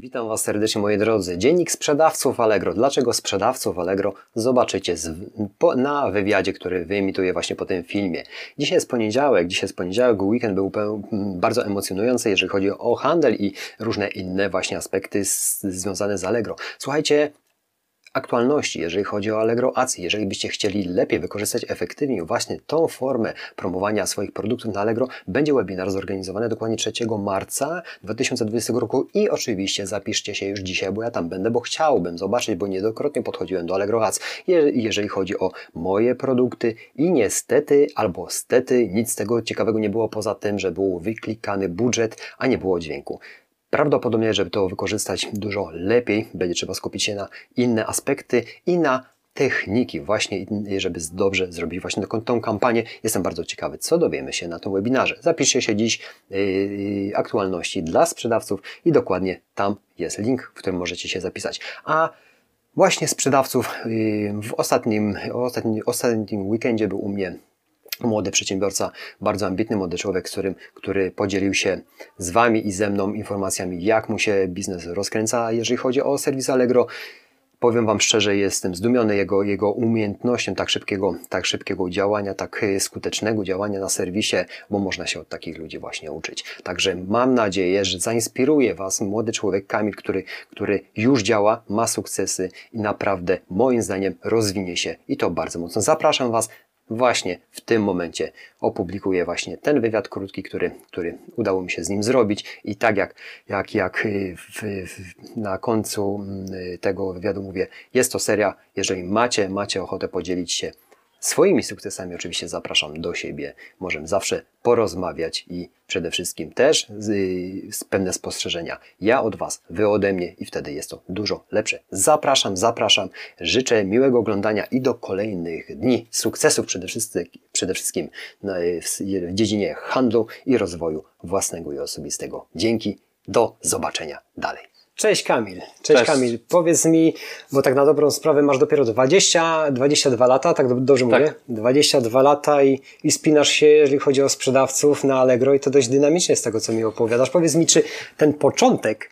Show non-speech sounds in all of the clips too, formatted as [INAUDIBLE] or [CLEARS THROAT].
Witam Was serdecznie moi drodzy. Dziennik sprzedawców Allegro. Dlaczego sprzedawców Allegro? Zobaczycie z, po, na wywiadzie, który wyemituję właśnie po tym filmie. Dzisiaj jest poniedziałek, dzisiaj jest poniedziałek, weekend był bardzo emocjonujący, jeżeli chodzi o handel i różne inne właśnie aspekty z, związane z Allegro. Słuchajcie, aktualności, jeżeli chodzi o Allegro Ads. Jeżeli byście chcieli lepiej wykorzystać efektywnie właśnie tą formę promowania swoich produktów na Allegro, będzie webinar zorganizowany dokładnie 3 marca 2020 roku i oczywiście zapiszcie się już dzisiaj, bo ja tam będę, bo chciałbym zobaczyć, bo niedokrotnie podchodziłem do Allegro Ads, jeżeli chodzi o moje produkty i niestety albo stety nic z tego ciekawego nie było poza tym, że był wyklikany budżet, a nie było dźwięku. Prawdopodobnie, żeby to wykorzystać dużo lepiej, będzie trzeba skupić się na inne aspekty i na techniki właśnie, żeby dobrze zrobić właśnie tą kampanię. Jestem bardzo ciekawy, co dowiemy się na tym webinarze. Zapiszcie się dziś yy, aktualności dla sprzedawców i dokładnie tam jest link, w którym możecie się zapisać. A właśnie sprzedawców yy, w ostatnim, ostatnim, ostatnim weekendzie był u mnie młody przedsiębiorca, bardzo ambitny młody człowiek, którym, który podzielił się z Wami i ze mną informacjami, jak mu się biznes rozkręca, jeżeli chodzi o serwis Allegro. Powiem Wam szczerze, jestem zdumiony jego, jego umiejętnością tak szybkiego, tak szybkiego działania, tak skutecznego działania na serwisie, bo można się od takich ludzi właśnie uczyć. Także mam nadzieję, że zainspiruje Was młody człowiek Kamil, który, który już działa, ma sukcesy i naprawdę moim zdaniem rozwinie się i to bardzo mocno. Zapraszam Was właśnie w tym momencie opublikuję właśnie ten wywiad krótki, który, który udało mi się z nim zrobić. I tak jak, jak, jak y, w, w, na końcu mm, tego wywiadu mówię, jest to seria, jeżeli macie, macie ochotę podzielić się Swoimi sukcesami oczywiście zapraszam do siebie. Możemy zawsze porozmawiać i przede wszystkim też z, z pewne spostrzeżenia. Ja od Was, Wy ode mnie i wtedy jest to dużo lepsze. Zapraszam, zapraszam. Życzę miłego oglądania i do kolejnych dni sukcesów przede wszystkim, przede wszystkim w dziedzinie handlu i rozwoju własnego i osobistego. Dzięki. Do zobaczenia dalej. Cześć Kamil. Cześć, Cześć, Kamil. Powiedz mi, bo tak na dobrą sprawę masz dopiero 20, 22 lata, tak dobrze tak. mówię? 22 lata i, i spinasz się, jeżeli chodzi o sprzedawców na Allegro i to dość dynamicznie z tego, co mi opowiadasz. Powiedz mi, czy ten początek,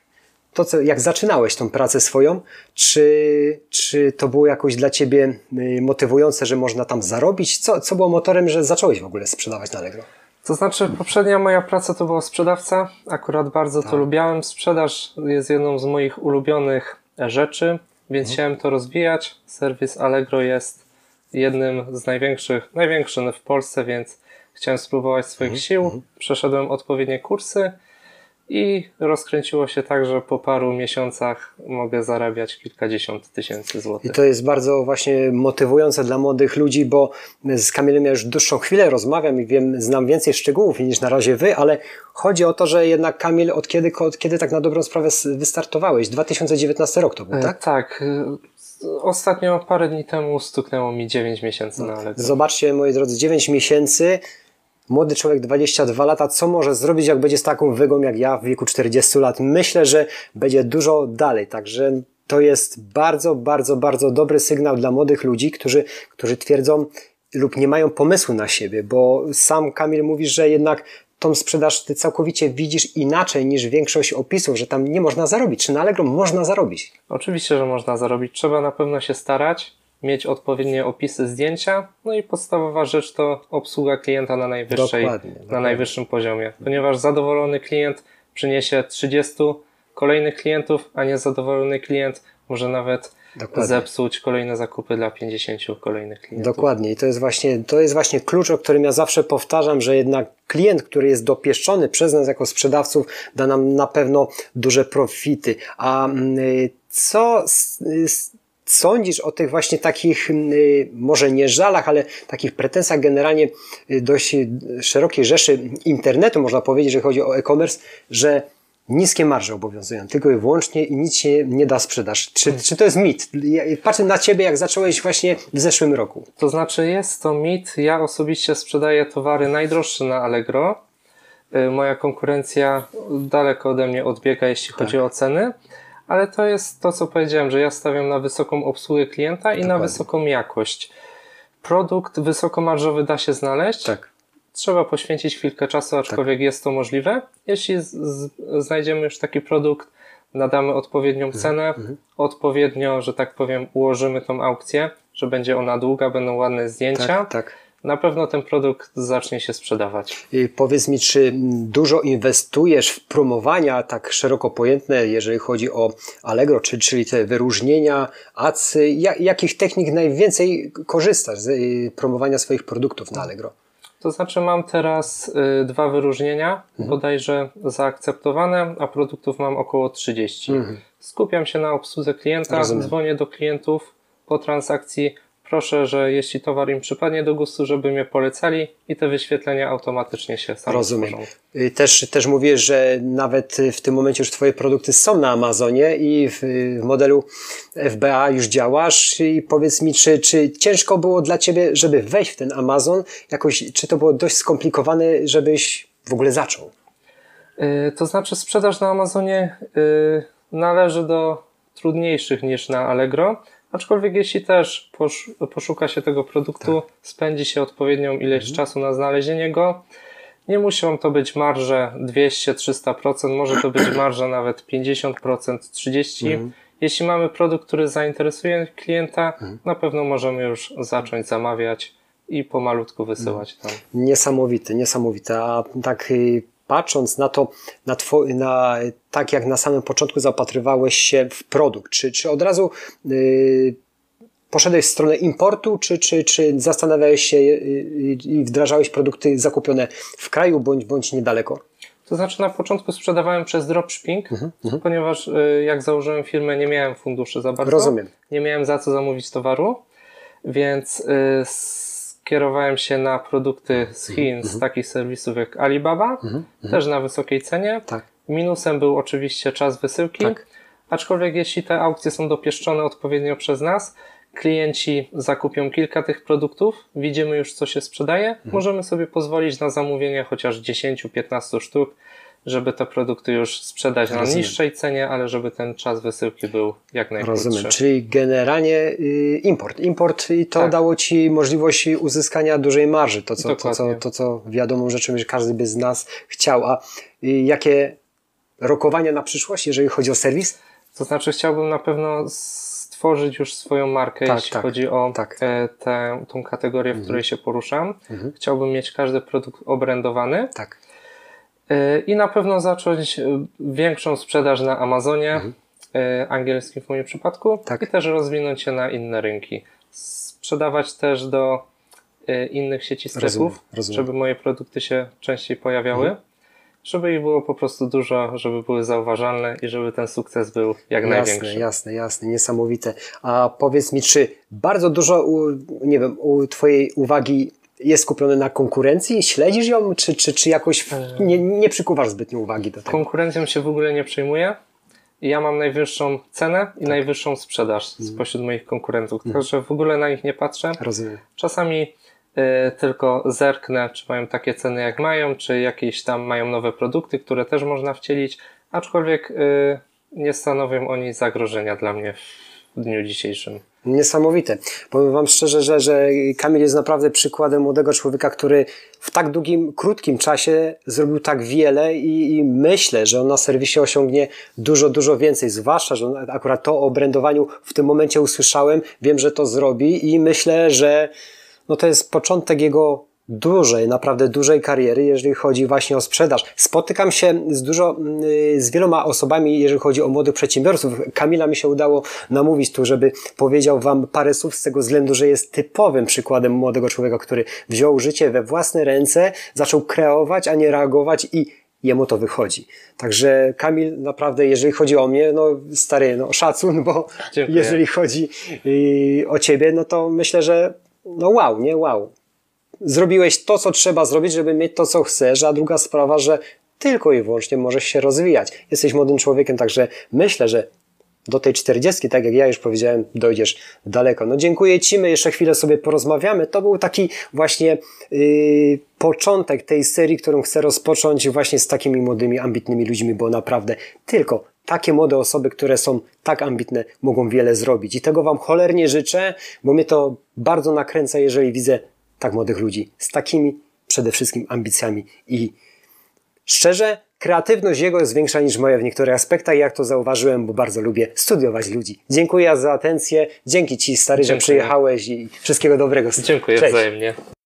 to co, jak zaczynałeś tą pracę swoją, czy, czy to było jakoś dla Ciebie y, motywujące, że można tam zarobić? Co, co było motorem, że zacząłeś w ogóle sprzedawać na Allegro? To znaczy, poprzednia moja praca to była sprzedawca. Akurat bardzo tak. to lubiałem. Sprzedaż jest jedną z moich ulubionych rzeczy, więc mhm. chciałem to rozwijać. Serwis Allegro jest jednym z największych, największym w Polsce, więc chciałem spróbować swoich mhm. sił. Mhm. Przeszedłem odpowiednie kursy i rozkręciło się tak, że po paru miesiącach mogę zarabiać kilkadziesiąt tysięcy złotych. I to jest bardzo właśnie motywujące dla młodych ludzi, bo z Kamilem ja już dłuższą chwilę rozmawiam i wiem, znam więcej szczegółów niż na razie wy, ale chodzi o to, że jednak Kamil, od kiedy, od kiedy tak na dobrą sprawę wystartowałeś? 2019 rok to był, e, tak? E, tak. Ostatnio parę dni temu stuknęło mi 9 miesięcy na Allegro. Zobaczcie, moi drodzy, 9 miesięcy młody człowiek 22 lata, co może zrobić, jak będzie z taką wygą jak ja w wieku 40 lat? Myślę, że będzie dużo dalej, także to jest bardzo, bardzo, bardzo dobry sygnał dla młodych ludzi, którzy, którzy twierdzą lub nie mają pomysłu na siebie, bo sam Kamil mówi, że jednak tą sprzedaż ty całkowicie widzisz inaczej niż większość opisów, że tam nie można zarobić. Czy na Allegro można zarobić? Oczywiście, że można zarobić. Trzeba na pewno się starać mieć odpowiednie opisy zdjęcia, no i podstawowa rzecz to obsługa klienta na, najwyższej, dokładnie, dokładnie. na najwyższym poziomie, ponieważ zadowolony klient przyniesie 30 kolejnych klientów, a niezadowolony klient może nawet Dokładnie. zepsuć kolejne zakupy dla 50 kolejnych klientów. Dokładnie. I to jest właśnie, to jest właśnie klucz, o którym ja zawsze powtarzam, że jednak klient, który jest dopieszczony przez nas jako sprzedawców, da nam na pewno duże profity. A mm, co sądzisz o tych właśnie takich, y, może nie żalach, ale takich pretensjach generalnie y, dość szerokiej rzeszy internetu, można powiedzieć, że chodzi o e-commerce, że niskie marże obowiązują, tylko i wyłącznie i nic się nie da sprzedaż. Czy, czy to jest mit? Patrzę na Ciebie, jak zacząłeś właśnie w zeszłym roku. To znaczy jest to mit. Ja osobiście sprzedaję towary najdroższe na Allegro. Y, moja konkurencja daleko ode mnie odbiega, jeśli chodzi tak. o ceny ale to jest to, co powiedziałem, że ja stawiam na wysoką obsługę klienta i Dokładnie. na wysoką jakość. Produkt wysokomarżowy da się znaleźć. Tak. Trzeba poświęcić chwilkę czasu, aczkolwiek tak. jest to możliwe. Jeśli znajdziemy już taki produkt, nadamy odpowiednią cenę, odpowiednio, że tak powiem, ułożymy tą aukcję, że będzie ona długa, będą ładne zdjęcia. Tak, tak. Na pewno ten produkt zacznie się sprzedawać. I powiedz mi, czy dużo inwestujesz w promowania tak szeroko pojętne, jeżeli chodzi o Allegro, czyli, czyli te wyróżnienia, acy, jak, jakich technik najwięcej korzystasz z y, promowania swoich produktów na Allegro? To znaczy mam teraz y, dwa wyróżnienia, Mhm. bodajże zaakceptowane, a produktów mam około 30. Skupiam się na obsłudze klienta, Mhm. Rozumiem. dzwonię do klientów po transakcji. Proszę, że jeśli towar im przypadnie do gustu, żeby mnie polecali i te wyświetlenia automatycznie się same Rozumiem. tworzą. Y, Też, też mówię, że nawet y, w tym momencie już Twoje produkty są na Amazonie i w, w modelu FBA już działasz. I powiedz mi, czy, czy ciężko było dla Ciebie, żeby wejść w ten Amazon? Jakoś, czy to było dość skomplikowane, żebyś w ogóle zaczął? Y, To znaczy sprzedaż na Amazonie y, należy do trudniejszych niż na Allegro, aczkolwiek jeśli też posz, poszuka się tego produktu, Tak. spędzi się odpowiednią ilość Mhm. czasu na znalezienie go, nie muszą to być marże 200-300%, może to być [CLEARS THROAT] marża nawet 50%, 30%. Mhm. Jeśli mamy produkt, który zainteresuje klienta, Mhm. na pewno możemy już zacząć zamawiać i pomalutku wysyłać tam. Niesamowite, niesamowite. A tak y, patrząc na to, na, two, na tak jak na samym początku zaopatrywałeś się w produkt, czy, czy od razu y, poszedłeś w stronę importu, czy, czy, czy zastanawiałeś się y, y, i wdrażałeś produkty zakupione w kraju bądź, bądź niedaleko? To znaczy na początku sprzedawałem przez dropshipping, Mhm, ponieważ y, jak założyłem firmę nie miałem funduszy za bardzo. Rozumiem. Nie miałem za co zamówić towaru, więc y, skierowałem się na produkty Mhm, z Chin, z takich serwisów jak Alibaba, też na wysokiej cenie. Tak. Minusem był oczywiście czas wysyłki, Tak. aczkolwiek jeśli te aukcje są dopieszczone odpowiednio przez nas, klienci zakupią kilka tych produktów, widzimy już co się sprzedaje, Mhm. możemy sobie pozwolić na zamówienie chociaż 10-15 sztuk, żeby te produkty już sprzedać na Rozumiem. niższej cenie, ale żeby ten czas wysyłki był jak najkrótszy. Rozumiem. Czyli generalnie y, import. Import i to Tak. dało Ci możliwość uzyskania dużej marży. To, co, to, co, to, co wiadomą rzeczą, że każdy by z nas chciał. A y, jakie rokowania na przyszłość, jeżeli chodzi o serwis? To znaczy chciałbym na pewno stworzyć już swoją markę, Tak, jeśli tak, chodzi o tak. Mhm. e, tę, tą kategorię, w której się poruszam. Chciałbym mieć każdy produkt obrędowany Tak. I na pewno zacząć e, większą sprzedaż na Amazonie, e, angielskim w moim przypadku, Mhm. Tak. i też rozwinąć się na inne rynki. Sprzedawać też do e, innych sieci sklepów, żeby moje produkty się częściej pojawiały. Żeby ich było po prostu dużo, żeby były zauważalne i żeby ten sukces był jak Jasne, największy. jasne, jasne, niesamowite. A powiedz mi, czy bardzo dużo, u, nie wiem, u Twojej uwagi jest skupione na konkurencji? Śledzisz ją, czy, czy, czy jakoś w- nie, nie przykuwasz zbytnio uwagi do tego? Konkurencją się w ogóle nie przejmuję. Ja mam najwyższą cenę Tak. i najwyższą sprzedaż Mhm. spośród moich konkurentów, także w ogóle na nich nie patrzę. Rozumiem. Czasami y, tylko zerknę, czy mają takie ceny jak mają, czy jakieś tam mają nowe produkty, które też można wcielić, aczkolwiek y, nie stanowią oni zagrożenia dla mnie w dniu dzisiejszym. Niesamowite. Powiem Wam szczerze, że, że Kamil jest naprawdę przykładem młodego człowieka, który w tak długim, krótkim czasie zrobił tak wiele i, i myślę, że on na serwisie osiągnie dużo, dużo więcej. Zwłaszcza, że akurat to o brandowaniu w tym momencie usłyszałem, wiem, że to zrobi i myślę, że no to jest początek jego dużej, naprawdę dużej kariery, jeżeli chodzi właśnie o sprzedaż. Spotykam się z dużo, y, z wieloma osobami, jeżeli chodzi o młodych przedsiębiorców. Kamila mi się udało namówić tu, żeby powiedział Wam parę słów z tego względu, że jest typowym przykładem młodego człowieka, który wziął życie we własne ręce, zaczął kreować, a nie reagować i jemu to wychodzi. Także Kamil, naprawdę, jeżeli chodzi o mnie, no stary, no szacun, bo Dziękuję. jeżeli chodzi y, o Ciebie, no to myślę, że no wow, nie wow zrobiłeś to, co trzeba zrobić, żeby mieć to, co chcesz, a druga sprawa, że tylko i wyłącznie możesz się rozwijać. Jesteś młodym człowiekiem, także myślę, że do tej czterdziestki, tak jak ja już powiedziałem, dojdziesz daleko. No dziękuję Ci, my jeszcze chwilę sobie porozmawiamy. To był taki właśnie yy, początek tej serii, którą chcę rozpocząć właśnie z takimi młodymi, ambitnymi ludźmi, bo naprawdę tylko takie młode osoby, które są tak ambitne, mogą wiele zrobić. I tego Wam cholernie życzę, bo mnie to bardzo nakręca, jeżeli widzę tak młodych ludzi z takimi przede wszystkim ambicjami. I szczerze, kreatywność jego jest większa niż moja w niektórych aspektach, jak to zauważyłem, bo bardzo lubię studiować ludzi. Dziękuję za atencję, dzięki Ci stary, że Dziękuję. przyjechałeś i wszystkiego dobrego. Dziękuję Cześć. wzajemnie.